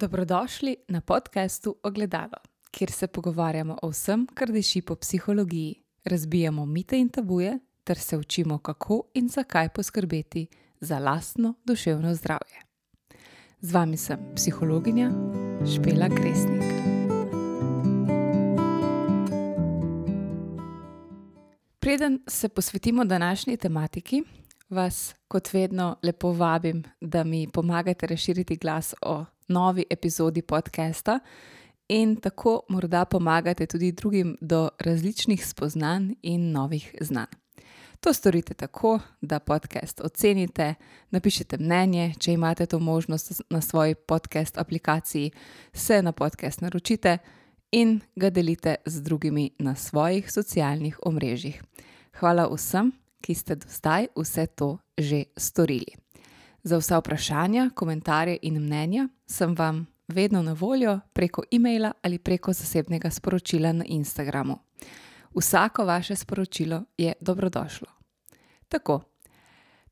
Dobrodošli na podkastu Ogledalo, kjer se pogovarjamo o vsem, kar diši po psihologiji, razbijamo mite in tabuje ter se učimo, kako in zakaj poskrbeti za lastno duševno zdravje. Z vami sem psihologinja Špela Kresnik. Preden se posvetimo današnji tematiki, vas kot vedno lepo vabim, da mi pomagate razširiti glas o novi epizodi podcasta in tako morda pomagate tudi drugim do različnih spoznanj in novih znanj. To storite tako, da podcast ocenite, napišete mnenje, če imate to možnost na svoji podcast aplikaciji, se na podcast naročite in ga delite z drugimi na svojih socialnih omrežjih. Hvala vsem, ki ste do zdaj vse to že storili. Za vsa vprašanja, komentarje in mnenja sem vam vedno na voljo preko e-maila ali preko zasebnega sporočila na Instagramu. Vsako vaše sporočilo je dobrodošlo. Tako,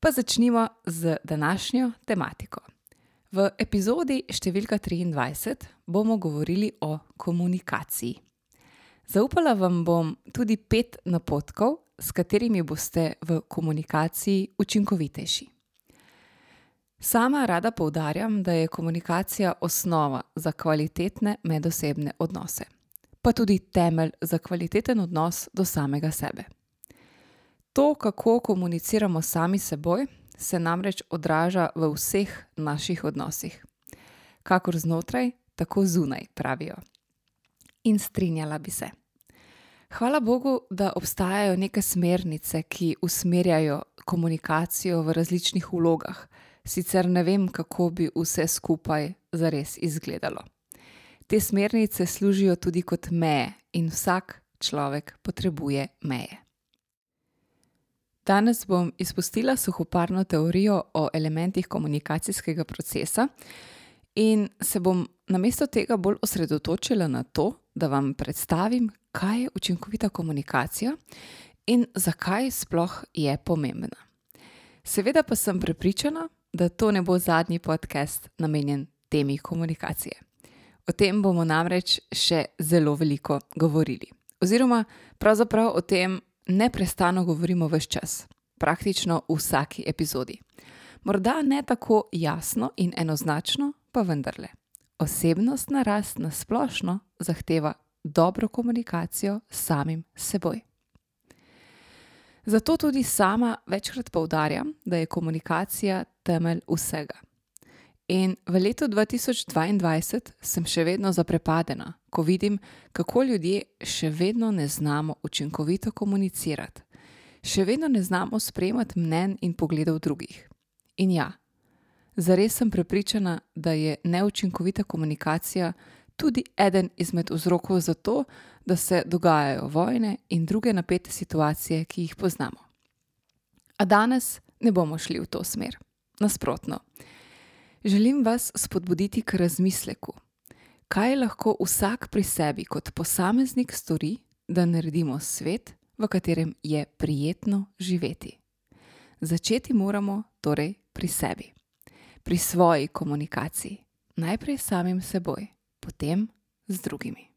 pa začnimo z današnjo tematiko. V epizodi številka 23 bomo govorili o komunikaciji. Zaupala vam bom tudi pet napotkov, s katerimi boste v komunikaciji učinkovitejši. Sama rada poudarjam, da je komunikacija osnova za kvalitetne medosebne odnose, pa tudi temelj za kvaliteten odnos do samega sebe. To, kako komuniciramo sami seboj, se namreč odraža v vseh naših odnosih, kakor znotraj, tako zunaj, pravijo. In strinjala bi se. Hvala Bogu, da obstajajo neke smernice, ki usmerjajo komunikacijo v različnih vlogah, sicer ne vem, kako bi vse skupaj zares izgledalo. Te smernice služijo tudi kot meje in vsak človek potrebuje meje. Danes bom izpustila suhoparno teorijo o elementih komunikacijskega procesa in se bom namesto tega bolj osredotočila na to, da vam predstavim, kaj je učinkovita komunikacija in zakaj sploh je pomembna. Seveda pa sem prepričana, da to ne bo zadnji podcast namenjen temi komunikacije. O tem bomo namreč še zelo veliko govorili. Oziroma, pravzaprav o tem neustano govorimo vse čas, praktično v vsaki epizodi. Morda ne tako jasno in enoznačno, pa vendarle. Osebnostna rast na splošno zahteva dobro komunikacijo s samim seboj. Zato tudi sama večkrat poudarjam, da je komunikacija temelj vsega. In v letu 2022 sem še vedno zaprepadena, ko vidim, kako ljudje še vedno ne znamo učinkovito komunicirati, še vedno ne znamo sprejemati mnen in pogledov drugih. In ja, zares sem prepričana, da je neučinkovita komunikacija tudi eden izmed vzrokov za to, da se dogajajo vojne in druge napete situacije, ki jih poznamo. A danes ne bomo šli v to smer. Nasprotno. Želim vas spodbuditi k razmisleku, kaj lahko vsak pri sebi kot posameznik stori, da naredimo svet, v katerem je prijetno živeti. Začeti moramo torej pri sebi, pri svoji komunikaciji, najprej samim seboj potem z drugimi.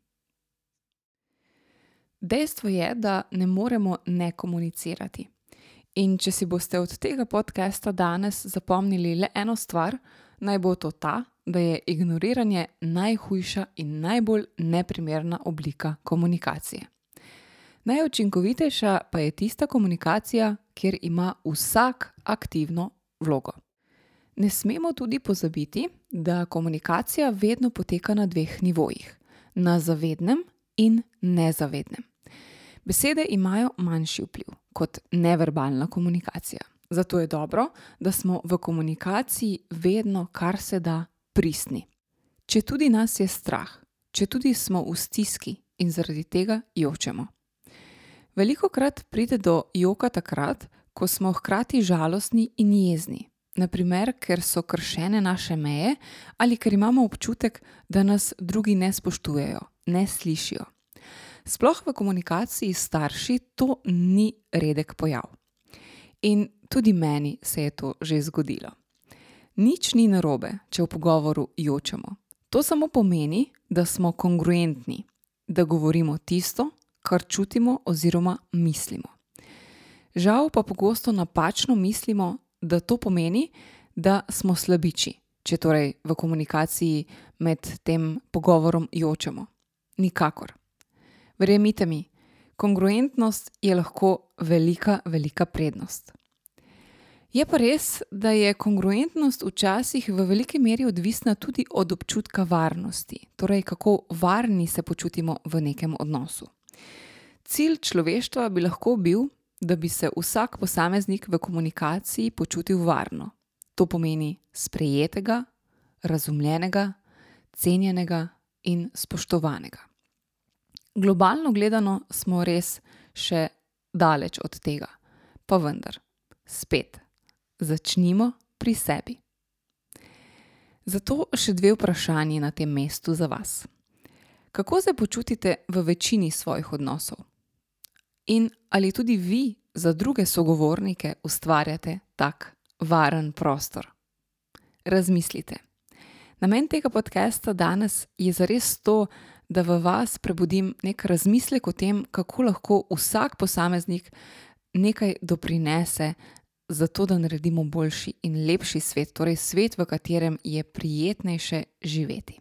Dejstvo je, da ne moremo ne komunicirati. In če si boste od tega podcasta danes zapomnili le eno stvar, naj bo to ta, da je ignoriranje najhujša in najbolj neprimerna oblika komunikacije. Najučinkovitejša pa je tista komunikacija, kjer ima vsak aktivno vlogo. Ne smemo tudi pozabiti, da komunikacija vedno poteka na dveh nivojih: na zavednem in nezavednem. Besede imajo manjši vpliv kot neverbalna komunikacija. Zato je dobro, da smo v komunikaciji vedno kar se da pristni. Če tudi nas je strah, če tudi smo v stiski in zaradi tega jočemo. Veliko krat pride do joka takrat, ko smo hkrati žalostni in jezni, naprimer, ker so kršene naše meje ali ker imamo občutek, da nas drugi ne spoštujejo, ne slišijo. Sploh v komunikaciji s starši to ni redek pojav. In tudi meni se je to že zgodilo. Nič ni narobe, če v pogovoru jočemo. To samo pomeni, da smo kongruentni, da govorimo tisto, kar čutimo oziroma mislimo. Žal pa pogosto napačno mislimo, da to pomeni, da smo slabiči, če torej v komunikaciji med tem pogovorom jočemo. Nikakor. Verjemite mi, kongruentnost je lahko velika, velika prednost. Je pa res, da je kongruentnost včasih v veliki meri odvisna tudi od občutka varnosti, torej kako varni se počutimo v nekem odnosu. Cilj človeštva bi lahko bil, da bi se vsak posameznik v komunikaciji počutil varno. To pomeni sprejetega, razumljenega, cenjenega in spoštovanega. Globalno gledano smo res še daleč od tega, pa vendar, spet, začnimo pri sebi. Zato še dve vprašanji na tem mestu za vas. Kako se počutite v večini svojih odnosov? In ali tudi vi za druge sogovornike ustvarjate tak varen prostor? Razmislite. Namen tega podcasta danes je zares to, da v vas prebudim nek razmislek o tem, kako lahko vsak posameznik nekaj doprinese za to, da naredimo boljši in lepši svet, torej svet, v katerem je prijetnejše živeti.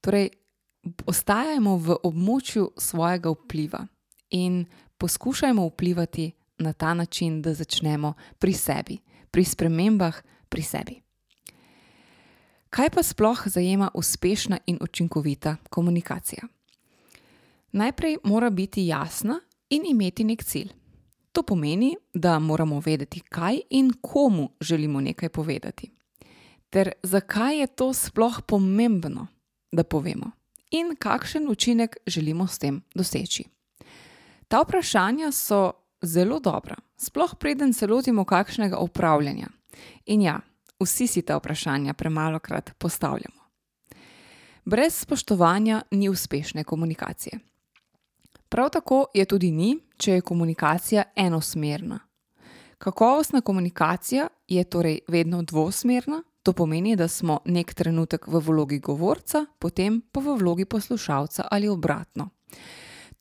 Torej, ostajajmo v območju svojega vpliva in poskušajmo vplivati na ta način, da začnemo pri sebi, pri spremembah pri sebi. Kaj pa sploh zajema uspešna in učinkovita komunikacija? Najprej mora biti jasna in imeti nek cilj. To pomeni, da moramo vedeti, kaj in komu želimo nekaj povedati, ter zakaj je to sploh pomembno, da povemo, in kakšen učinek želimo s tem doseči. Ta vprašanja so zelo dobra, sploh preden se lotimo kakšnega upravljanja. In ja, vsi si ta vprašanja premalo krat postavljamo. Brez spoštovanja ni uspešne komunikacije. Prav tako je tudi ni, če je komunikacija enosmerna. Kakovostna komunikacija je torej vedno dvosmerna, to pomeni, da smo nek trenutek v vlogi govorca, potem pa v vlogi poslušalca ali obratno.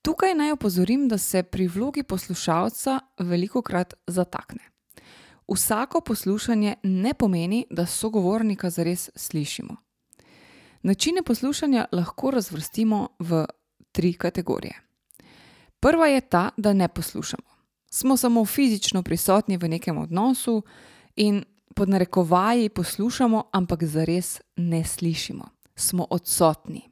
Tukaj naj opozorim, da se pri vlogi poslušalca veliko krat zatakne. Vsako poslušanje ne pomeni, da sogovornika zares slišimo. Načine poslušanja lahko razvrstimo v tri kategorije. Prva je ta, da ne poslušamo. Smo samo fizično prisotni v nekem odnosu in pod narekovaji poslušamo, ampak zares ne slišimo. Smo odsotni.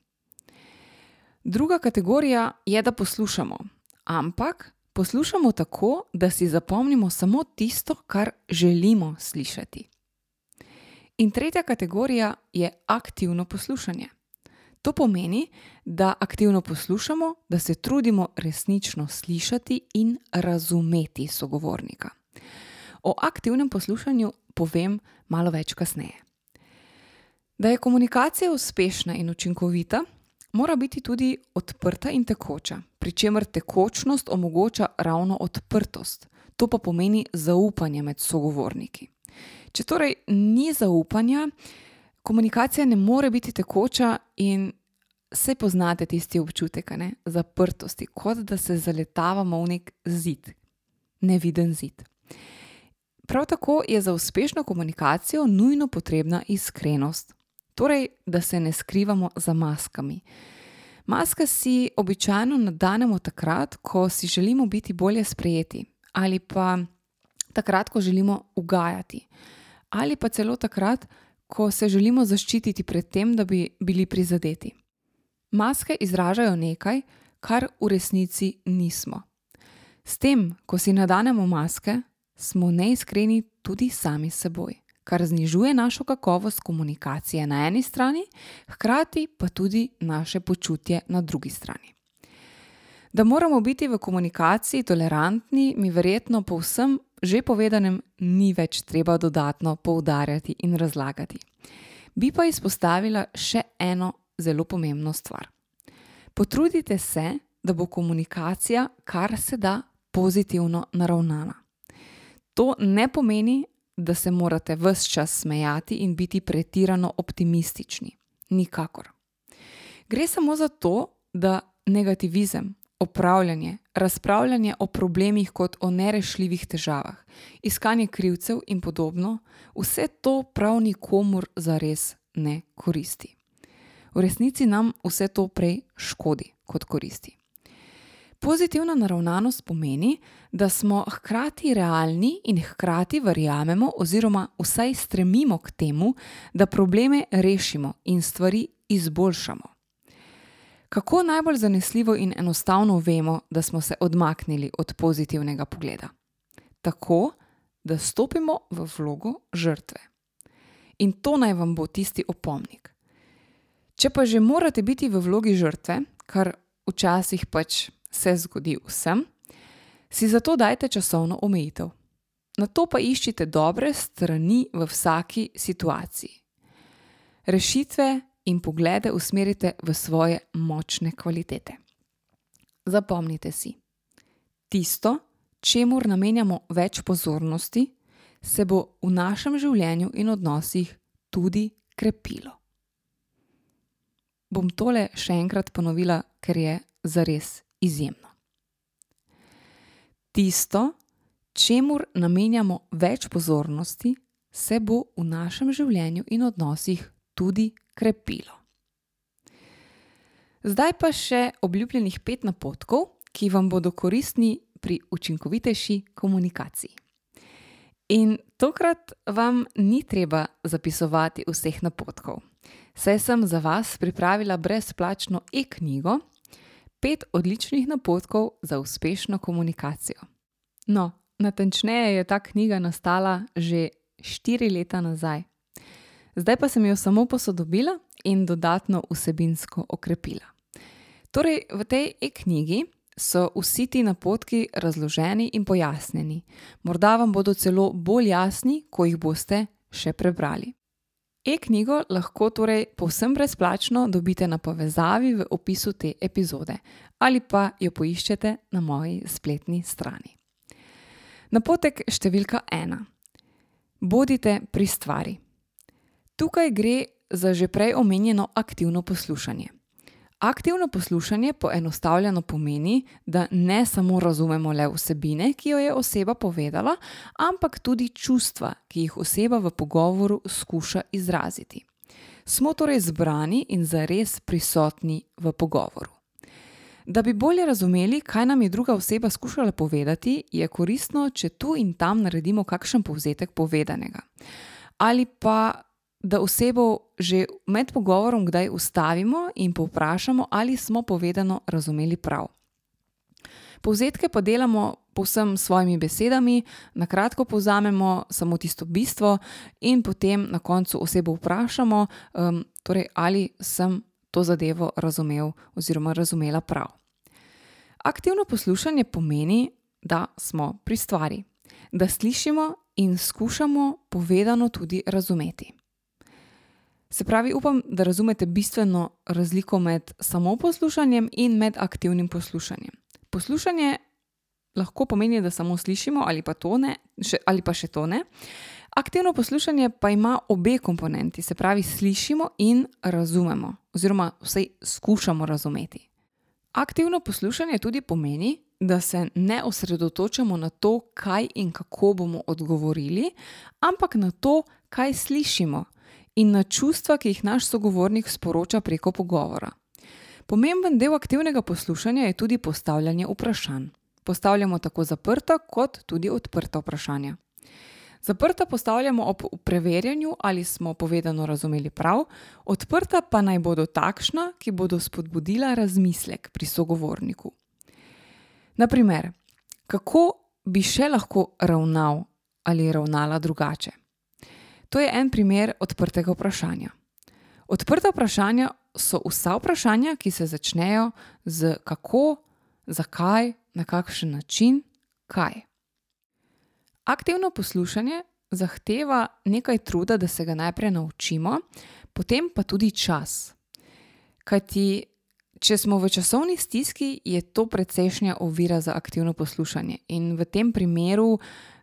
Druga kategorija je, da poslušamo, ampak poslušamo tako, da si zapomnimo samo tisto, kar želimo slišati. In tretja kategorija je aktivno poslušanje. To pomeni, da aktivno poslušamo, da se trudimo resnično slišati in razumeti sogovornika. O aktivnem poslušanju povem malo več kasneje. Da je komunikacija uspešna in učinkovita, mora biti tudi odprta in tekoča, pri čemer tekočnost omogoča ravno odprtost, to pa pomeni zaupanje med sogovorniki. Če torej ni zaupanja, komunikacija ne more biti tekoča in se poznate tisti občutek ne? zaprtosti, kot da se zaletavamo v nek zid, neviden zid. Prav tako je za uspešno komunikacijo nujno potrebna iskrenost, Torej, da se ne skrivamo za maskami. Maske si običajno nadanemo takrat, ko si želimo biti bolje sprejeti, ali pa takrat, ko želimo ugajati, ali pa celo takrat, ko se želimo zaščititi pred tem, da bi bili prizadeti. Maske izražajo nekaj, kar v resnici nismo. S tem, ko si nadanemo maske, smo neiskreni tudi sami s seboj kar znižuje našo kakovost komunikacije na eni strani, hkrati pa tudi naše počutje na drugi strani. Da moramo biti v komunikaciji tolerantni, mi verjetno po vsem že povedanem ni več treba dodatno poudarjati in razlagati. Bi pa izpostavila še eno zelo pomembno stvar. Potrudite se, da bo komunikacija kar se da pozitivno naravnana. To ne pomeni, da se morate vse čas smejati in biti pretirano optimistični. Nikakor. Gre samo za to, da negativizem, opravljanje, razpravljanje o problemih kot o nerešljivih težavah, iskanje krivcev in podobno, vse to prav nikomur zares ne koristi. V resnici nam vse to prej škodi, kot koristi. Pozitivna naravnanost pomeni, da smo hkrati realni in hkrati verjamemo, oziroma vsaj stremimo k temu, da probleme rešimo in stvari izboljšamo. Kako najbolj zanesljivo in enostavno vemo, da smo se odmaknili od pozitivnega pogleda? Tako, da stopimo v vlogo žrtve. In to naj vam bo tisti opomnik. Če pa že morate biti v vlogi žrtve, kar včasih pač se zgodi vsem, si zato dajte časovno omejitev. Na to pa iščite dobre strani v vsaki situaciji. Rešitve in poglede usmerite v svoje močne kvalitete. Zapomnite si, tisto, čemur namenjamo več pozornosti, se bo v našem življenju in odnosih tudi krepilo. Bom tole še enkrat ponovila, ker je zares izjemno. Tisto, čemur namenjamo več pozornosti, se bo v našem življenju in odnosih tudi krepilo. Zdaj pa še obljubljenih pet napotkov, ki vam bodo koristni pri učinkovitejši komunikaciji. In tokrat vam ni treba zapisovati vseh napotkov, saj sem za vas pripravila brezplačno e-knjigo: Pet odličnih napotkov za uspešno komunikacijo. No, natančneje je ta knjiga nastala že štiri leta nazaj, zdaj pa sem jo samo posodobila in dodatno vsebinsko okrepila. Torej, v tej e-knjigi so vsi ti napotki razloženi in pojasnjeni, morda vam bodo celo bolj jasni, ko jih boste še prebrali. E-knjigo lahko torej povsem brezplačno dobite na povezavi v opisu te epizode ali pa jo poiščete na moji spletni strani. Napotek številka ena: Bodite pri stvari. Tukaj gre za že prej omenjeno aktivno poslušanje. Aktivno poslušanje poenostavljeno pomeni, da ne samo razumemo le vsebine, ki jo je oseba povedala, ampak tudi čustva, ki jih oseba v pogovoru skuša izraziti. Smo torej zbrani in zares prisotni v pogovoru. Da bi bolje razumeli, kaj nam je druga oseba skušala povedati, je koristno, če tu in tam naredimo kakšen povzetek povedanega. Ali pa da osebo že med pogovorom kdaj ustavimo in povprašamo, ali smo povedano razumeli prav. Povzetke pa delamo povsem s svojimi besedami, na kratko povzamemo samo tisto bistvo, in potem na koncu osebo vprašamo, um, torej, ali sem to zadevo razumel oziroma razumela prav. Aktivno poslušanje pomeni, da smo pri stvari, da slišimo in skušamo povedano tudi razumeti. Se pravi, upam, da razumete bistveno razliko med samo poslušanjem in med aktivnim poslušanjem. Poslušanje lahko pomeni, da samo slišimo, ali pa, ne, še, ali pa še to ne. Aktivno poslušanje pa ima obe komponenti, se pravi, slišimo in razumemo, oziroma vsaj skušamo razumeti. Aktivno poslušanje tudi pomeni, da se ne osredotočamo na to, kaj in kako bomo odgovorili, ampak na to, kaj slišimo in na čustva, ki jih naš sogovornik sporoča preko pogovora. Pomemben del aktivnega poslušanja je tudi postavljanje vprašanj. Postavljamo tako zaprta, kot tudi odprta vprašanja. Zaprta postavljamo ob preverjanju, ali smo povedano razumeli prav, odprta pa naj bodo takšna, ki bodo spodbudila razmislek pri sogovorniku. Naprimer, kako bi še lahko ravnal ali ravnala drugače? To je en primer odprtega vprašanja. Odprta vprašanja so vsa vprašanja, ki se začnejo z kako, zakaj, na kakšen način, kaj. Aktivno poslušanje zahteva nekaj truda, da se ga najprej naučimo, potem pa tudi čas. Kajti, če smo v časovni stiski, je to precejšnja ovira za aktivno poslušanje, in v tem primeru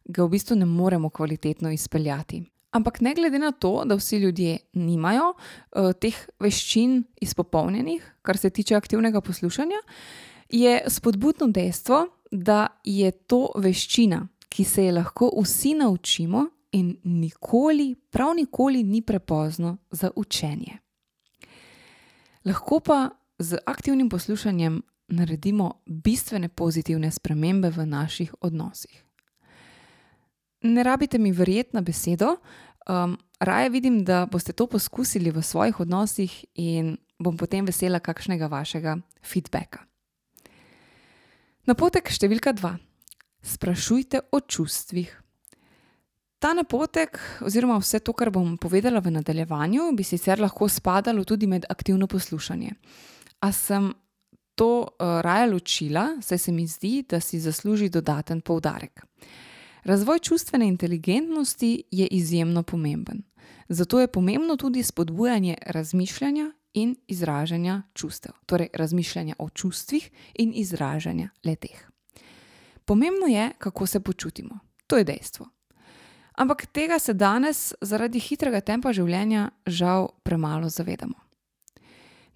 ga v bistvu ne moremo kvalitetno izpeljati. Ampak ne glede na to, da vsi ljudje nimajo uh, teh veščin izpopolnjenih, kar se tiče aktivnega poslušanja, je spodbudno dejstvo, da je to veščina, ki se je lahko vsi naučimo in nikoli, prav nikoli ni prepozno za učenje. Lahko pa z aktivnim poslušanjem naredimo bistvene pozitivne spremembe v naših odnosih. Ne rabite mi verjeti na besedo, um, raje vidim, da boste to poskusili v svojih odnosih in bom potem vesela kakšnega vašega feedbacka. Napotek številka dva. Sprašujte o čustvih. Ta napotek, oziroma vse to, kar bom povedala v nadaljevanju, bi sicer lahko spadalo tudi med aktivno poslušanje. A sem to uh, raje ločila, saj se mi zdi, da si zasluži dodaten poudarek. Razvoj čustvene inteligentnosti je izjemno pomemben. Zato je pomembno tudi spodbujanje razmišljanja in izražanja čustev, torej razmišljanja o čustvih in izražanja leteh. Pomembno je, kako se počutimo, to je dejstvo. Ampak tega se danes zaradi hitrega tempa življenja žal premalo zavedamo.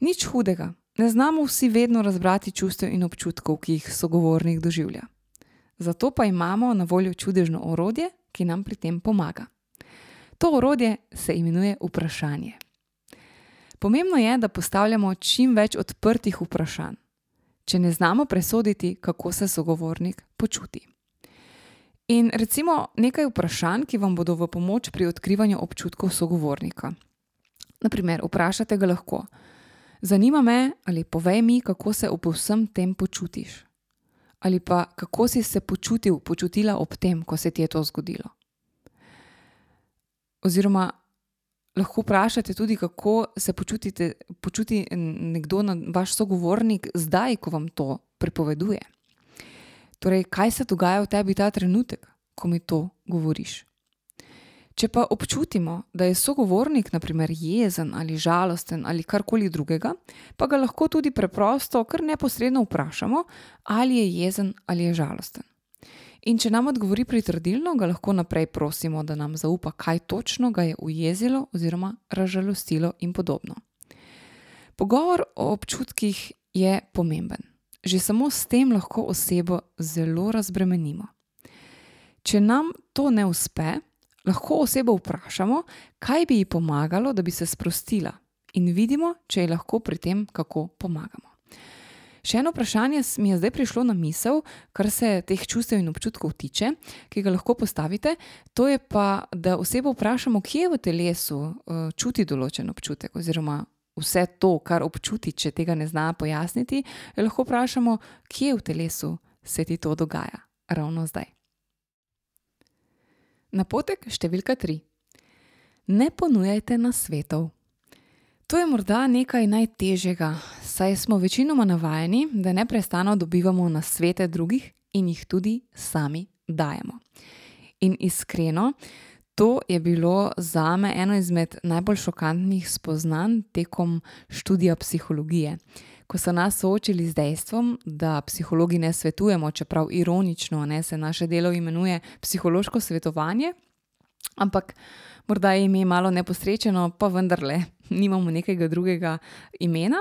Nič hudega, ne znamo vsi vedno razbrati čustev in občutkov, ki jih sogovornik doživlja. Zato pa imamo na voljo čudežno orodje, ki nam pri tem pomaga. To orodje se imenuje vprašanje. Pomembno je, da postavljamo čim več odprtih vprašanj, če ne znamo presoditi, kako se sogovornik počuti. In recimo nekaj vprašanj, ki vam bodo v pomoč pri odkrivanju občutkov sogovornika. Naprimer, vprašate ga lahko: Zanima me, ali povej mi, kako se ob vsem tem počutiš. Ali pa kako si se počutil, počutila ob tem, ko se ti je to zgodilo. Oziroma, lahko vprašate tudi, kako se počutite, počuti nekdo, vaš sogovornik, zdaj, ko vam to pripoveduje. Torej, kaj se dogaja v tebi ta trenutek, ko mi to govoriš. Če pa občutimo, da je sogovornik, naprimer, jezen ali žalosten ali karkoli drugega, pa ga lahko tudi preprosto, kar neposredno vprašamo, ali je jezen ali je žalosten. In če nam odgovori pritrdilno, ga lahko naprej prosimo, da nam zaupa, kaj točno ga je ujezilo oziroma razžalostilo in podobno. Pogovor o občutkih je pomemben. Že samo s tem lahko osebo zelo razbremenimo. Če nam to ne uspe, lahko osebo vprašamo, kaj bi ji pomagalo, da bi se sprostila, in vidimo, če ji lahko pri tem kako pomagamo. Še eno vprašanje mi je zdaj prišlo na misel, kar se teh čustev in občutkov tiče, ki ga lahko postavite. To je pa, da osebo vprašamo, kje v telesu uh, čuti določen občutek, oziroma vse to, kar občuti, če tega ne zna pojasniti, lahko vprašamo, kje v telesu se ti to dogaja, ravno zdaj. Napotek številka tri. Ne ponujajte na svetov. To je morda nekaj najtežjega, saj smo večinoma navajeni, da neustano dobivamo na svete drugih in jih tudi sami dajemo. In iskreno, to je bilo za me eno izmed najbolj šokantnih spoznanj tekom študija psihologije. Ko so nas soočili z dejstvom, da psihologi ne svetujemo, čeprav ironično ne, se naše delo imenuje psihološko svetovanje, ampak morda je ime malo neposrečeno, pa vendarle nimamo nekega drugega imena.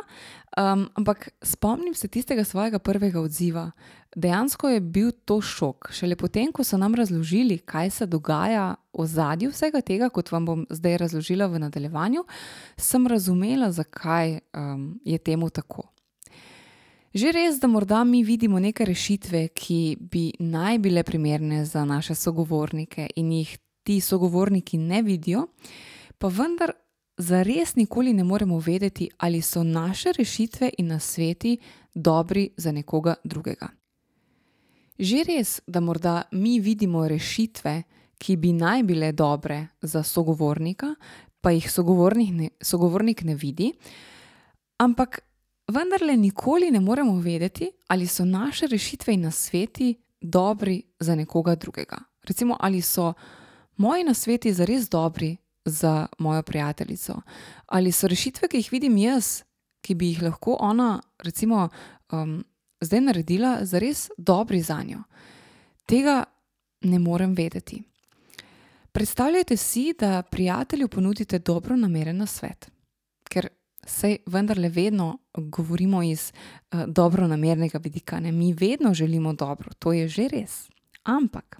Um, ampak spomnim se tistega svojega prvega odziva. Dejansko je bil to šok. Šele potem, ko so nam razložili, kaj se dogaja v zadju vsega tega, kot vam bom zdaj razložila v nadaljevanju, sem razumela, zakaj um, je temu tako. Že res, da morda mi vidimo neke rešitve, ki bi naj bile primerne za naše sogovornike in jih ti sogovorniki ne vidijo, pa vendar za res nikoli ne moremo vedeti, ali so naše rešitve in nasveti dobri za nekoga drugega. Že res, da morda mi vidimo rešitve, ki bi naj bile dobre za sogovornika, pa jih sogovornik ne, sogovornik ne vidi, ampak vendarle nikoli ne moremo vedeti, ali so naše rešitve in nasveti dobri za nekoga drugega. Recimo, ali so moji nasveti zares dobri za mojo prijateljico? Ali so rešitve, ki jih vidim jaz, ki bi jih lahko ona, recimo, um, zdaj naredila, zares dobri za njo? Tega ne morem vedeti. Predstavljajte si, da prijatelju ponudite dobro nameren svet, ker se vendarle vedno govorimo iz uh, dobro namernega vidika. Ne? Mi vedno želimo dobro, to je že res. Ampak,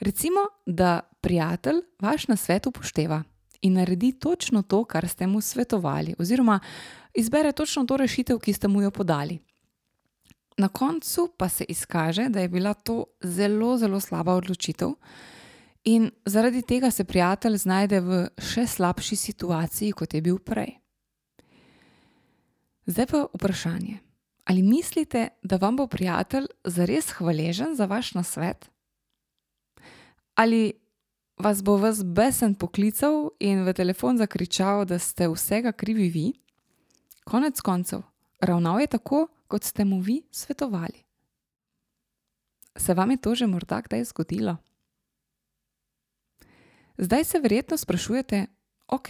recimo, da prijatelj vaš nasvet upošteva in naredi točno to, kar ste mu svetovali, oziroma izbere točno to rešitev, ki ste mu jo podali. Na koncu pa se izkaže, da je bila to zelo, zelo slaba odločitev, in zaradi tega se prijatelj znajde v še slabši situaciji, kot je bil prej. Zdaj pa vprašanje. Ali mislite, da vam bo prijatelj zares hvaležen za vaš nasvet? Ali vas bo vas besen poklical in v telefon zakričal, da ste vsega krivi vi? Konec koncev, ravnal je tako, kot ste mu vi svetovali. Se vam je to že morda kdaj zgodilo? Zdaj se verjetno sprašujete, ok,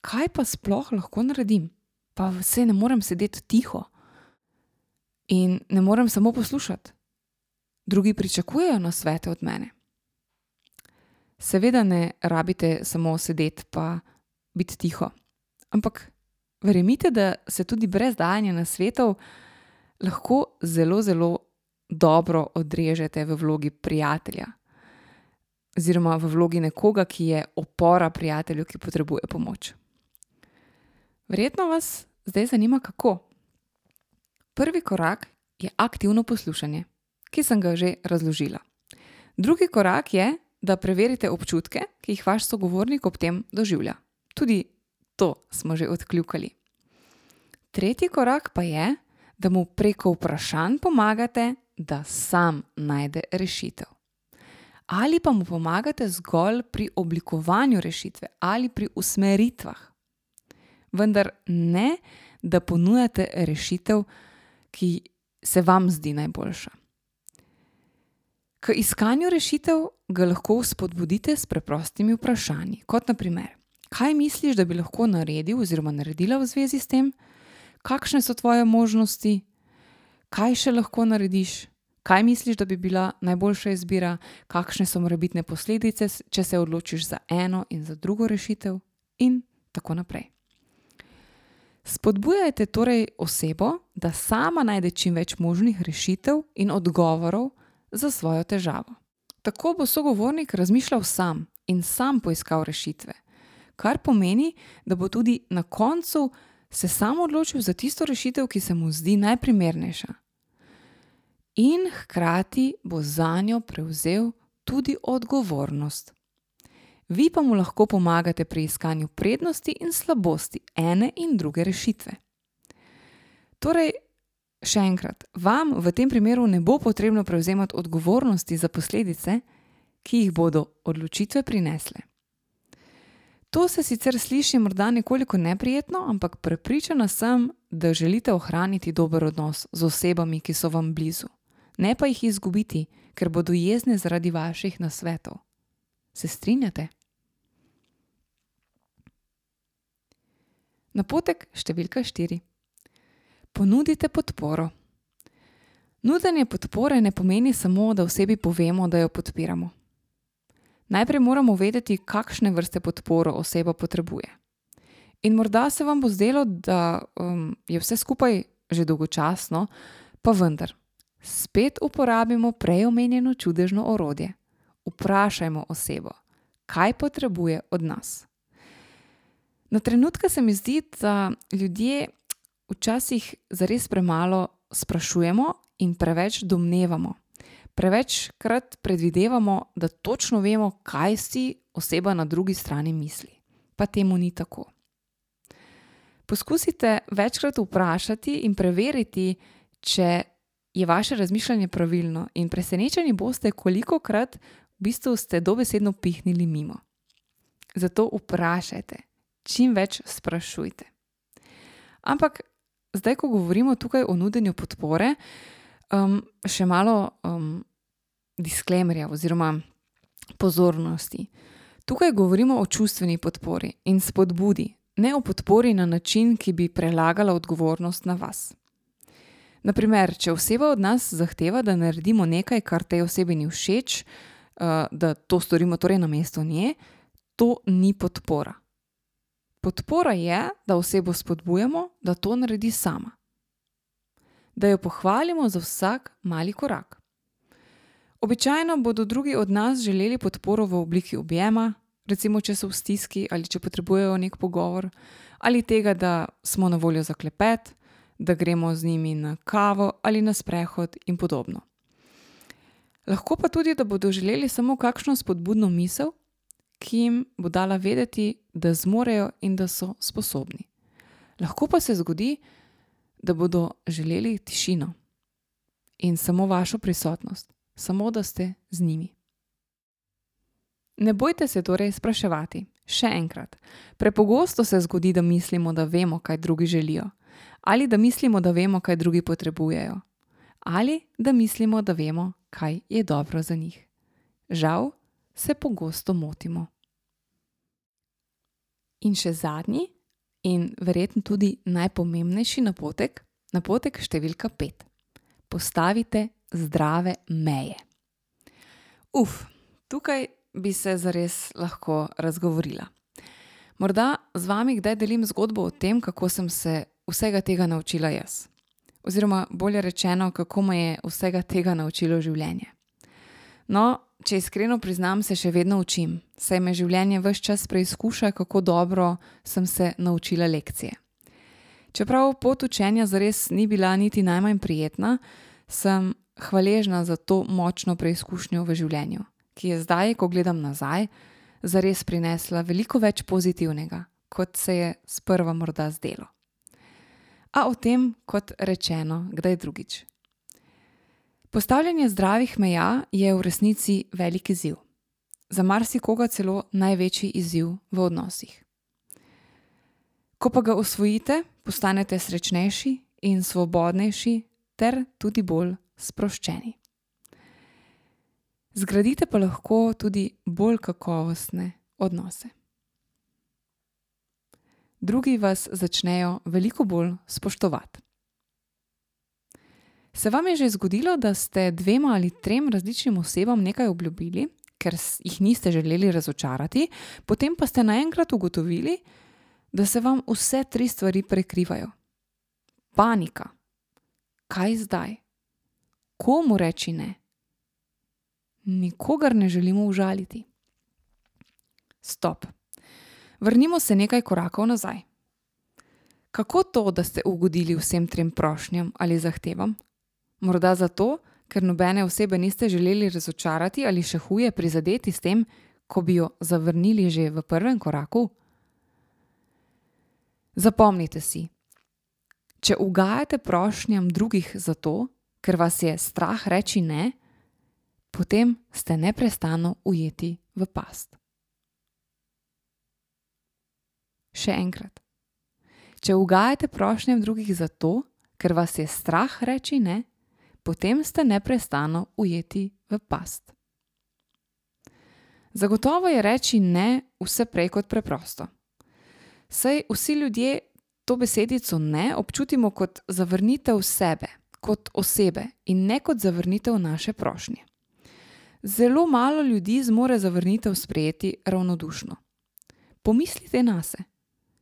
kaj pa sploh lahko naredim? Pa vse ne morem sedeti tiho in ne morem samo poslušati. Drugi pričakujejo na svete od mene. Seveda ne rabite samo sedeti pa biti tiho, ampak verjemite, da se tudi brez dajanja na svetov lahko zelo, zelo dobro odrežete v vlogi prijatelja, oziroma v vlogi nekoga, ki je opora prijatelju, ki potrebuje pomoč. Verjetno vas zdaj zanima, kako. Prvi korak je aktivno poslušanje, ki sem ga že razložila. Drugi korak je, da preverite občutke, ki jih vaš sogovornik ob tem doživlja. Tudi to smo že odkljukali. Tretji korak pa je, da mu preko vprašanj pomagate, da sam najde rešitev. Ali pa mu pomagate zgolj pri oblikovanju rešitve ali pri usmeritvah. Vendar ne, da ponujate rešitev, ki se vam zdi najboljša. K iskanju rešitev ga lahko spodbudite s preprostimi vprašanji, kot naprimer, kaj misliš, da bi lahko naredil oziroma naredila v zvezi s tem, kakšne so tvoje možnosti, kaj še lahko narediš, kaj misliš, da bi bila najboljša izbira, kakšne so morebitne posledice, če se odločiš za eno in za drugo rešitev, in tako naprej. Spodbujajte torej osebo, da sama najde čim več možnih rešitev in odgovorov za svojo težavo. Tako bo sogovornik razmišljal sam in sam poiskal rešitve, kar pomeni, da bo tudi na koncu se sam odločil za tisto rešitev, ki se mu zdi najprimernejša. In hkrati bo za njo prevzel tudi odgovornost. Vi pa mu lahko pomagate pri iskanju prednosti in slabosti ene in druge rešitve. Torej, še enkrat, vam v tem primeru ne bo potrebno prevzemati odgovornosti za posledice, ki jih bodo odločitve prinesle. To se sicer sliši morda nekoliko neprijetno, ampak prepričana sem, da želite ohraniti dober odnos z osebami, ki so vam blizu, ne pa jih izgubiti, ker bodo jezne zaradi vaših nasvetov. Se strinjate? Napotek številka štiri. Ponudite podporo. Nudenje podpore ne pomeni samo, da osebi povemo, da jo podpiramo. Najprej moramo vedeti, kakšne vrste podporo oseba potrebuje. In morda se vam bo zdelo, da um, je vse skupaj že dolgočasno, pa vendar, spet uporabimo prej omenjeno čudežno orodje. Vprašajmo osebo, kaj potrebuje od nas. Na trenutke se mi zdi, da ljudje včasih zares premalo sprašujemo in preveč domnevamo. Prevečkrat predvidevamo, da točno vemo, kaj si oseba na drugi strani misli. Pa temu ni tako. Poskusite večkrat vprašati in preveriti, če je vaše razmišljanje pravilno, in presenečeni boste, koliko krat v bistvu ste dobesedno pihnili mimo. Zato vprašajte, čim več sprašujte. Ampak zdaj, ko govorimo tukaj o nudenju podpore, um, še malo um, disclaimerja oziroma pozornosti. Tukaj govorimo o čustveni podpori in spodbudi, ne o podpori na način, ki bi prelagala odgovornost na vas. Naprimer, če oseba od nas zahteva, da naredimo nekaj, kar tej osebi ni všeč, da to storimo torej na mesto nje, to ni podpora. Podpora je, da osebo spodbujamo, da to naredi sama. Da jo pohvalimo za vsak mali korak. Običajno bodo drugi od nas želeli podporo v obliki objema, recimo, če so v stiski ali če potrebujejo nek pogovor, ali tega, da smo na voljo za klepet, da gremo z njimi na kavo ali na sprehod in podobno. Lahko pa tudi, da bodo želeli samo kakšno spodbudno misel, ki jim bo dala vedeti, da zmorejo in da so sposobni. Lahko pa se zgodi, da bodo želeli tišino in samo vašo prisotnost, samo da ste z njimi. Ne bojte se torej spraševati. Še enkrat, prepogosto se zgodi, da mislimo, da vemo, kaj drugi želijo, ali da mislimo, da vemo, kaj drugi potrebujejo, ali da mislimo, da vemo, kaj je dobro za njih. Žal se pogosto motimo. In še zadnji, in verjetno tudi najpomembnejši napotek, napotek številka pet. Postavite zdrave meje. Uf, tukaj bi se zares lahko razgovorila. Morda z vami kdaj delim zgodbo o tem, kako sem se vsega tega naučila jaz. Oziroma, bolje rečeno, kako me je vsega tega naučilo življenje. No, če iskreno priznam, se še vedno učim, saj me življenje vse čas preizkuša, kako dobro sem se naučila lekcije. Čeprav pot učenja zares ni bila niti najmanj prijetna, sem hvaležna za to močno preizkušnjo v življenju ki je zdaj, ko gledam nazaj, zares prinesla veliko več pozitivnega, kot se je sprva morda zdelo. A o tem, kot rečeno, kdaj drugič. Postavljanje zdravih meja je v resnici velik izziv, za marsikoga celo največji izziv v odnosih. Ko pa ga osvojite, postanete srečnejši in svobodnejši, ter tudi bolj sproščeni. Zgradite pa lahko tudi bolj kakovostne odnose. Drugi vas začnejo veliko bolj spoštovati. Se vam je že zgodilo, da ste dvema ali trem različnim osebam nekaj obljubili, ker jih niste želeli razočarati, potem pa ste naenkrat ugotovili, da se vam vse tri stvari prekrivajo? Panika. Kaj zdaj? Komu reči ne? nikogar ne želimo užaliti. Stop. Vrnimo se nekaj korakov nazaj. Kako to, da ste ugodili vsem trem prošnjam ali zahtevam? Morda zato, ker nobene osebe niste želeli razočarati ali še huje prizadeti s tem, ko bi jo zavrnili že v prvem koraku? Zapomnite si, če ugajate prošnjam drugih zato, ker vas je strah reči ne, potem ste neprestano ujeti v past. Še enkrat. Če ugajate prošnjem drugih zato, ker vas je strah reči ne, potem ste neprestano ujeti v past. Zagotovo je reči ne vse prej kot preprosto. Saj vsi ljudje to besedico ne občutimo kot zavrnitev sebe, kot osebe in ne kot zavrnitev naše prošnje. Zelo malo ljudi zmore zavrnitev sprejeti ravnodušno. Pomislite na se,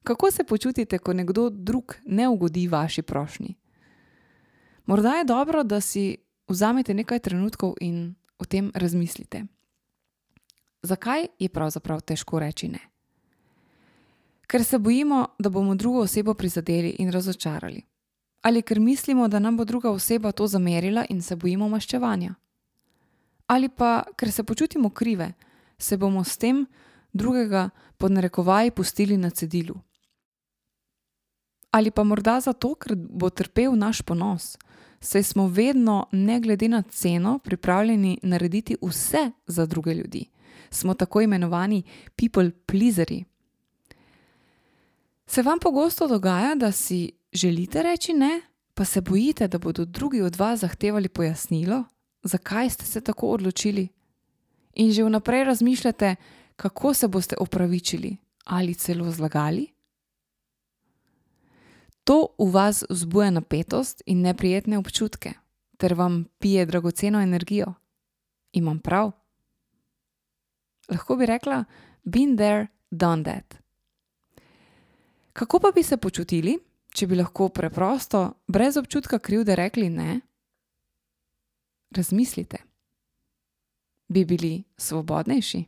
kako se počutite, ko nekdo drug ne ugodi vaši prošnji. Morda je dobro, da si vzamete nekaj trenutkov in o tem razmislite. Zakaj je pravzaprav težko reči ne? Ker se bojimo, da bomo drugo osebo prizadeli in razočarali. Ali ker mislimo, da nam bo druga oseba to zamerila in se bojimo maščevanja ali pa ker se počutimo krive, se bomo s tem drugega pod narekovaji pustili na cedilu. Ali pa morda zato, ker bo trpel naš ponos, saj smo vedno, ne glede na ceno, pripravljeni narediti vse za druge ljudi. Smo tako imenovani people pleaseri. Se vam pogosto dogaja, da si želite reči ne, pa se bojite, da bodo drugi od vas zahtevali pojasnilo, zakaj ste se tako odločili. In že vnaprej razmišljate, kako se boste opravičili ali celo zlagali. To v vas vzbuja napetost in neprijetne občutke, ter vam pije dragoceno energijo. Imam prav? Lahko bi rekla: Been there, done that. Kako pa bi se počutili, če bi lahko preprosto, brez občutka krivde, rekli ne? Razmislite. Bi bili svobodnejši?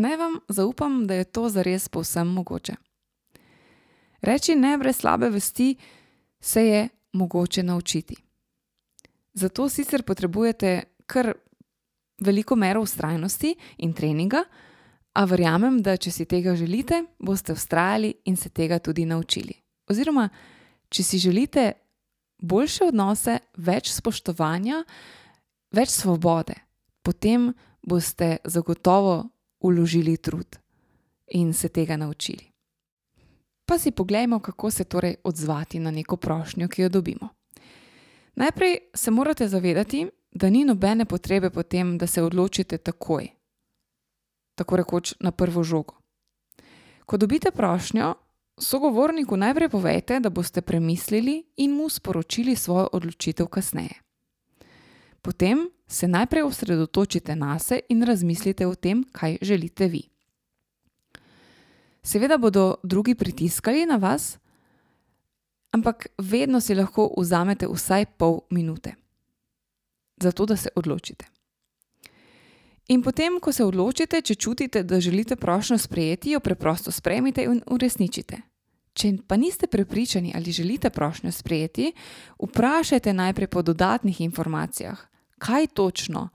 Naj vam zaupam, da je to zares povsem mogoče. Reči ne brez slabe vesti se je mogoče naučiti. Zato sicer potrebujete kar veliko mero vztrajnosti in treninga, a verjamem, da če si tega želite, boste vztrajali in se tega tudi naučili. Oziroma, če si želite boljše odnose, več spoštovanja, več svobode, potem boste zagotovo vložili trud in se tega naučili. Pa si poglejmo, kako se torej odzvati na neko prošnjo, ki jo dobimo. Najprej se morate zavedati, da ni nobene potrebe po tem, da se odločite takoj, tako rekoč na prvo žogo. Ko dobite prošnjo, sogovorniku najprej povejte, da boste premislili in mu sporočili svojo odločitev kasneje. Potem se najprej osredotočite nase in razmislite o tem, kaj želite vi. Seveda bodo drugi pritiskali na vas, ampak vedno si lahko vzamete vsaj pol minute, zato da se odločite. In potem, ko se odločite, če čutite, da želite prošnjo sprejeti, jo preprosto sprejmite in uresničite. Če pa niste prepričani, ali želite prošnjo sprejeti, vprašajte najprej po dodatnih informacijah, kaj točno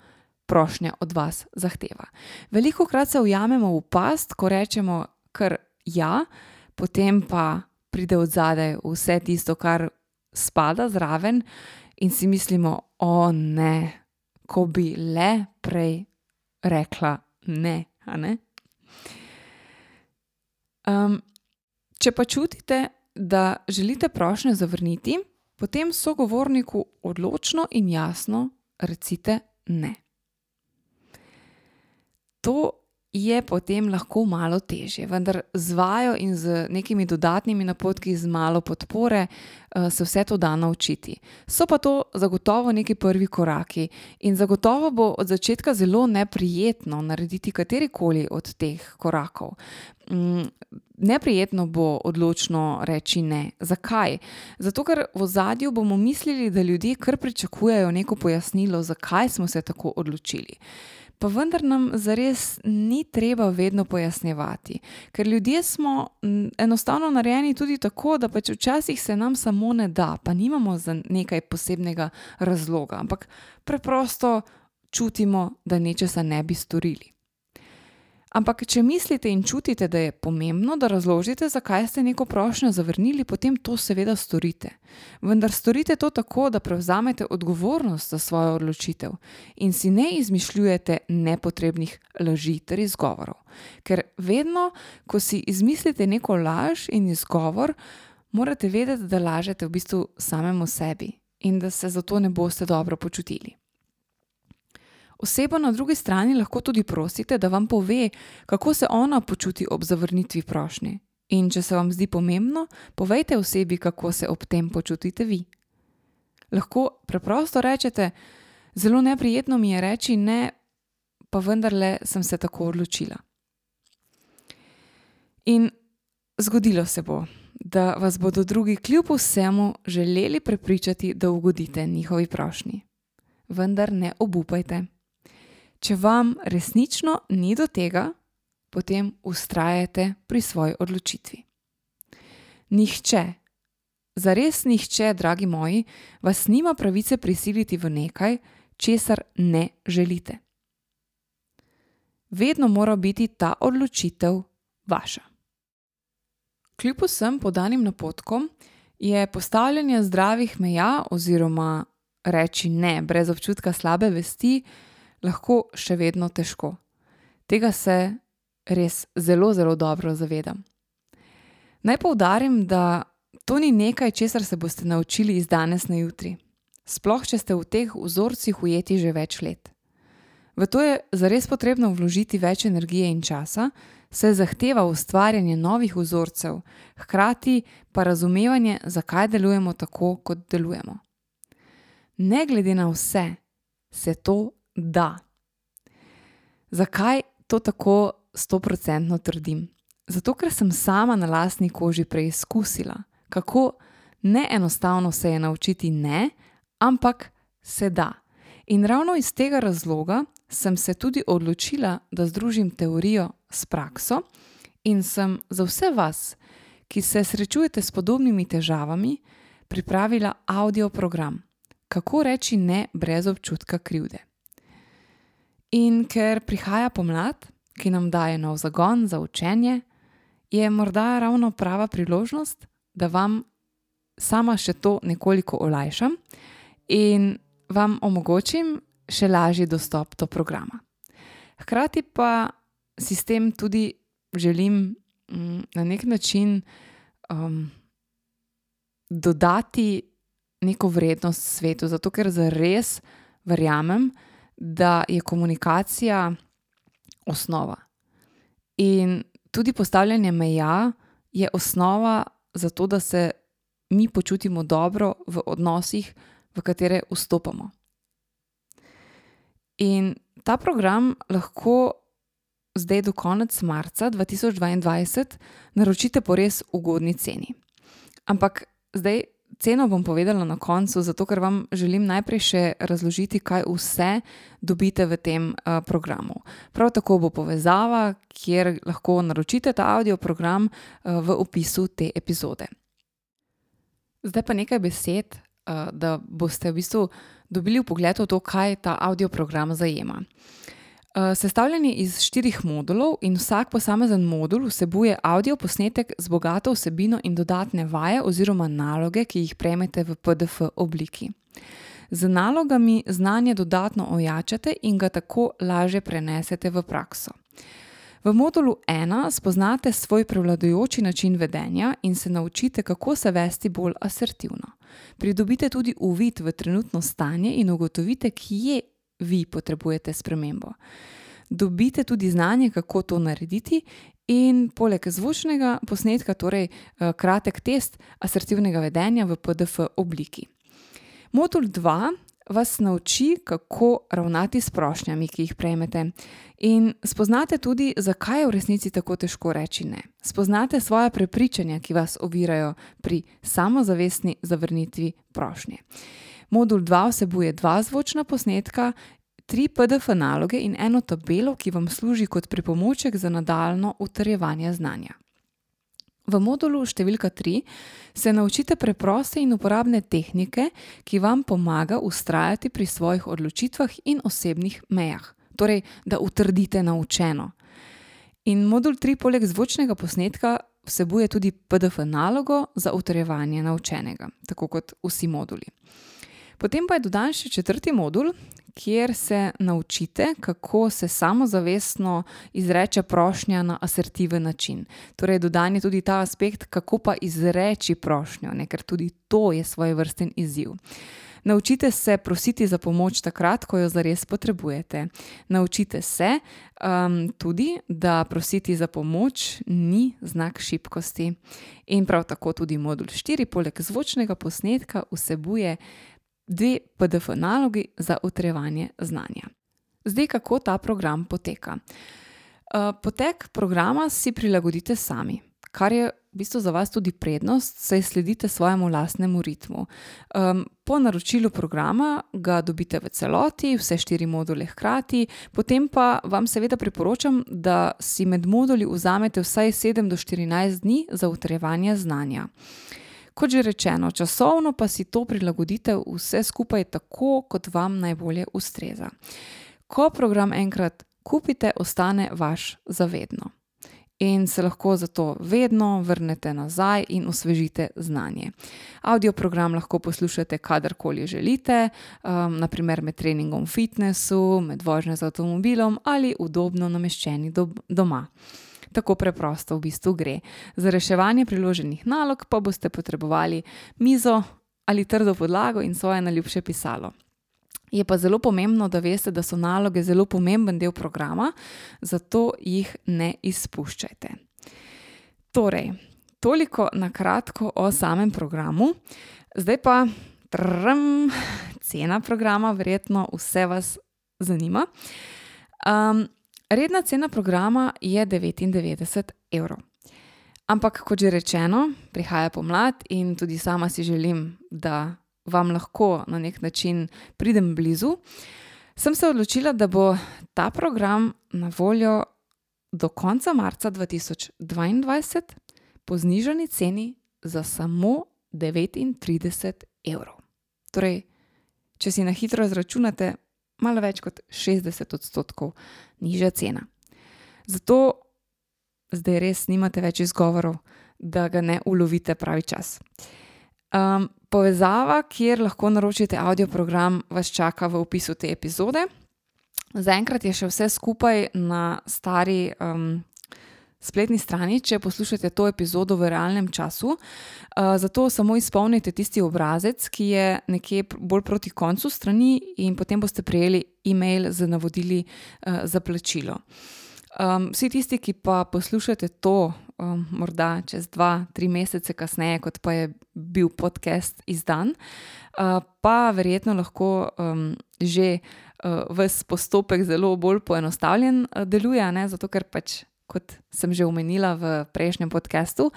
prošnja od vas zahteva. Veliko krat se ujamemo v past, ko rečemo kar ja, potem pa pride od zadaj vse tisto, kar spada zraven, in si mislimo, o ne, ko bi le prej rekla ne. ne? Um, če pa čutite, da želite prošnjo zavrniti, potem sogovorniku odločno in jasno recite ne. To je potem lahko malo težje, vendar z vajo in z nekimi dodatnimi napotki, z malo podpore, se vse to da naučiti. So pa to zagotovo neki prvi koraki in zagotovo bo od začetka zelo neprijetno narediti katerikoli od teh korakov. Neprijetno bo odločno reči ne. Zakaj? Zato, ker v ozadju bomo mislili, da ljudje kar pričakujejo neko pojasnilo, zakaj smo se tako odločili. Pa vendar nam zares ni treba vedno pojasnjevati, ker ljudje smo enostavno narejeni tudi tako, da pač včasih se nam samo ne da, pa nimamo za nekaj posebnega razloga, ampak preprosto čutimo, da nečesa ne bi storili. Ampak če mislite in čutite, da je pomembno, da razložite, zakaj ste neko prošnjo zavrnili, potem to seveda storite. Vendar storite to tako, da prevzamete odgovornost za svojo odločitev in si ne izmišljujete nepotrebnih laži ter izgovorov. Ker vedno, ko si izmislite neko laž in izgovor, morate vedeti, da lažete v bistvu samemu sebi in da se zato ne boste dobro počutili. Osebo na drugi strani lahko tudi prosite, da vam pove, kako se ona počuti ob zavrnitvi prošnje. In če se vam zdi pomembno, povejte osebi, kako se ob tem počutite vi. Lahko preprosto rečete: Zelo neprijetno mi je reči ne, pa vendarle sem se tako odločila. In zgodilo se bo, da vas bodo drugi kljub vsemu želeli prepričati, da ugodite njihovi prošnji. Vendar ne obupajte. Če vam resnično ni do tega, potem vztrajajte pri svoji odločitvi. Nihče, zares nihče, dragi moji, vas nima pravice prisiliti v nekaj, česar ne želite. Vedno mora biti ta odločitev vaša. Kljub vsem podanim napotkom je postavljanje zdravih meja oziroma reči ne brez občutka slabe vesti lahko še vedno težko. Tega se res zelo, zelo dobro zavedam. Naj poudarim, da to ni nekaj, česar se boste naučili iz danes na jutri, sploh če ste v teh vzorcih ujeti že več let. V to je zares potrebno vložiti več energije in časa, saj zahteva ustvarjanje novih vzorcev, hkrati pa razumevanje, zakaj delujemo tako, kot delujemo. Ne glede na vse, se to da. Zakaj to tako stoprocentno trdim? Zato, ker sem sama na lastni koži preizkusila, kako neenostavno se je naučiti ne, ampak se da. In ravno iz tega razloga sem se tudi odločila, da združim teorijo s prakso in sem za vse vas, ki se srečujete s podobnimi težavami, pripravila audio program, kako reči ne brez občutka krivde. In ker prihaja pomlad, ki nam daje nov zagon za učenje, je morda ravno prava priložnost, da vam sama še to nekoliko olajšam in vam omogočim še lažji dostop do programa. Hkrati pa sistem tudi želim mm, na nek način um, dodati neko vrednost svetu, zato ker zares verjamem, da je komunikacija osnova. In tudi postavljanje meja je osnova za to, da se mi počutimo dobro v odnosih, v katere vstopamo. In ta program lahko zdaj do konca marca 2022 naročite po res ugodni ceni. Ampak zdaj ceno bom povedala na koncu, zato ker vam želim najprej še razložiti, kaj vse dobite v tem uh, programu. Prav tako bo povezava, kjer lahko naročite ta audio program uh, v opisu te epizode. Zdaj pa nekaj besed, uh, da boste v bistvu dobili pogled v to, kaj ta audio program zajema. Uh, sestavljen je iz štirih modulov in vsak posamezen modul vsebuje audio posnetek z bogato vsebino in dodatne vaje oziroma naloge, ki jih prejmete v PDF obliki. Z nalogami znanje dodatno ojačate in ga tako lažje prenesete v prakso. V modulu 1 spoznate svoj prevladujoči način vedenja in se naučite, kako se vesti bolj asertivno. Pridobite tudi uvid v trenutno stanje in ugotovite, kje vi potrebujete spremembo. Dobite tudi znanje, kako to narediti, in poleg zvočnega posnetka, torej eh, kratek test asertivnega vedenja v PDF obliki. Modul 2 vas nauči, kako ravnati s prošnjami, ki jih prejmete. In spoznate tudi, zakaj je v resnici tako težko reči ne. Spoznate svoje prepričanja, ki vas ovirajo pri samozavestni zavrnitvi prošnje. Modul 2 vsebuje dva zvočna posnetka, tri PDF naloge in eno tabelo, ki vam služi kot pripomoček za nadaljno utrjevanje znanja. V modulu številka 3 se naučite preproste in uporabne tehnike, ki vam pomaga ustrajati pri svojih odločitvah in osebnih mejah, torej da utrdite naučeno. In modul 3 poleg zvočnega posnetka vsebuje tudi PDF nalogo za utrjevanje naučenega, tako kot vsi moduli. Potem pa je dodan še četrti modul, kjer se naučite, kako se samozavestno izreče prošnja na asertiven način. Torej, dodan je tudi ta aspekt, kako pa izreči prošnjo, ne? ker tudi to je svoj vrsten izziv. Naučite se prositi za pomoč takrat, ko jo zares potrebujete. Naučite se um, tudi, da prositi za pomoč ni znak šibkosti. In prav tako tudi modul 4, poleg zvočnega posnetka, vsebuje dve PDF nalogi za utrjevanje znanja. Zdaj, kako ta program poteka? Uh, potek programa si prilagodite sami, kar je v bistvu za vas tudi prednost, saj sledite svojemu lastnemu ritmu. Um, po naročilu programa ga dobite v celoti, vse štiri module hkrati, potem pa vam seveda priporočam, da si med moduli vzamete vsaj 7 do 14 dni za utrjevanje znanja. Kot že rečeno, časovno pa si to prilagodite vse skupaj tako, kot vam najbolje ustreza. Ko program enkrat kupite, ostane vaš zavedno. In se lahko zato vedno vrnete nazaj in osvežite znanje. Audio program lahko poslušate kadarkoli želite, um, naprimer med treningom v fitnessu, med vožnjo z avtomobilom ali udobno nameščeni do, doma. Tako preprosto v bistvu gre. Za reševanje priloženih nalog pa boste potrebovali mizo ali trdo podlago in svoje najljubše pisalo. Je pa zelo pomembno, da veste, da so naloge zelo pomemben del programa, zato jih ne izpuščajte. Torej, toliko na kratko o samem programu. Zdaj pa trm, cena programa, verjetno vse vas zanima. Um, Redna cena programa je 99 evrov. Ampak, kot že rečeno, prihaja pomlad in tudi sama si želim, da vam lahko na nek način pridem blizu. Sem se odločila, da bo ta program na voljo do konca marca 2022 po znižani ceni za samo 39 evrov. Torej, če si na hitro izračunate, malo več kot 60 odstotkov nižja cena. Zato zdaj res nimate več izgovorov, da ga ne ulovite pravi čas. Um, povezava, kjer lahko naročite audio program, vas čaka v opisu te epizode. Zaenkrat je še vse skupaj na stari um, spletni strani, če poslušate to epizodo v realnem času. Uh, zato samo izpolnite tisti obrazec, ki je nekje bolj proti koncu strani, in potem boste prejeli e-mail z navodili uh, za plačilo. Vsi tisti, ki pa poslušate to, um, morda čez dva, tri mesece kasneje, kot pa je bil podcast izdan, uh, pa verjetno lahko um, že uh, ves postopek zelo bolj poenostavljen uh, deluje, ne? zato ker pač kot sem že omenila v prejšnjem podkastu,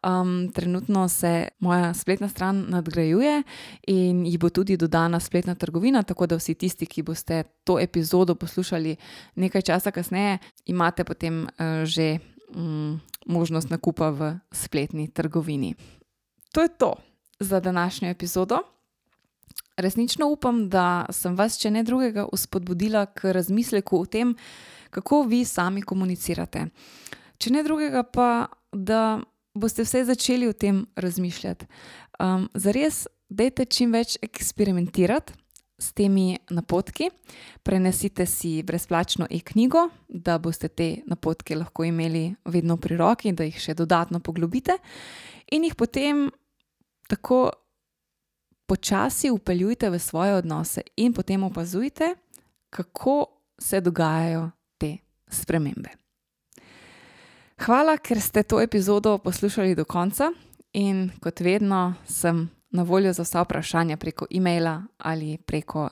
um, trenutno se moja spletna stran nadgrajuje in ji bo tudi dodana spletna trgovina, tako da vsi tisti, ki boste to epizodo poslušali nekaj časa kasneje, imate potem uh, že um, možnost nakupa v spletni trgovini. To je to za današnjo epizodo. Resnično upam, da sem vas, če ne drugega, uspodbudila k razmisleku o tem, kako vi sami komunicirate. Če ne drugega, pa da boste vse začeli o tem razmišljati. Um, Zares, dajte čim več eksperimentirati s temi napotki, prenesite si brezplačno e-knjigo, da boste te napotke lahko imeli vedno pri roki, da jih še dodatno poglobite in jih potem tako počasi upeljujte v svoje odnose in potem opazujte, kako se dogajajo spremembe. Hvala, ker ste to epizodo poslušali do konca in kot vedno sem na voljo za vsa vprašanja preko e-maila ali preko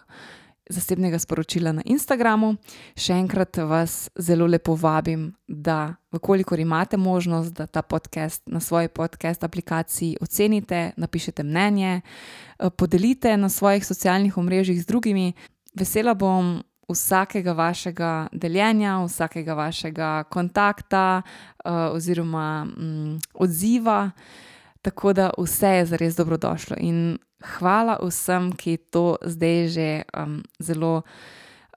zasebnega sporočila na Instagramu. Še enkrat vas zelo lepo vabim, da, vkolikor imate možnost, da ta podcast na svoji podcast aplikaciji ocenite, napišete mnenje, podelite na svojih socialnih omrežjih z drugimi. Vesela bom vsakega vašega deljenja, vsakega vašega kontakta uh, oziroma um, odziva. Tako da vse je zares dobrodošlo. In hvala vsem, ki to zdaj že um, zelo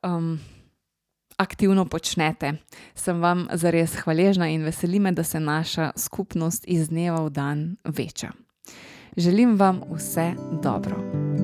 um, aktivno počnete. Sem vam zares hvaležna in veseli me, da se naša skupnost iz dneva v dan veča. Želim vam vse dobro.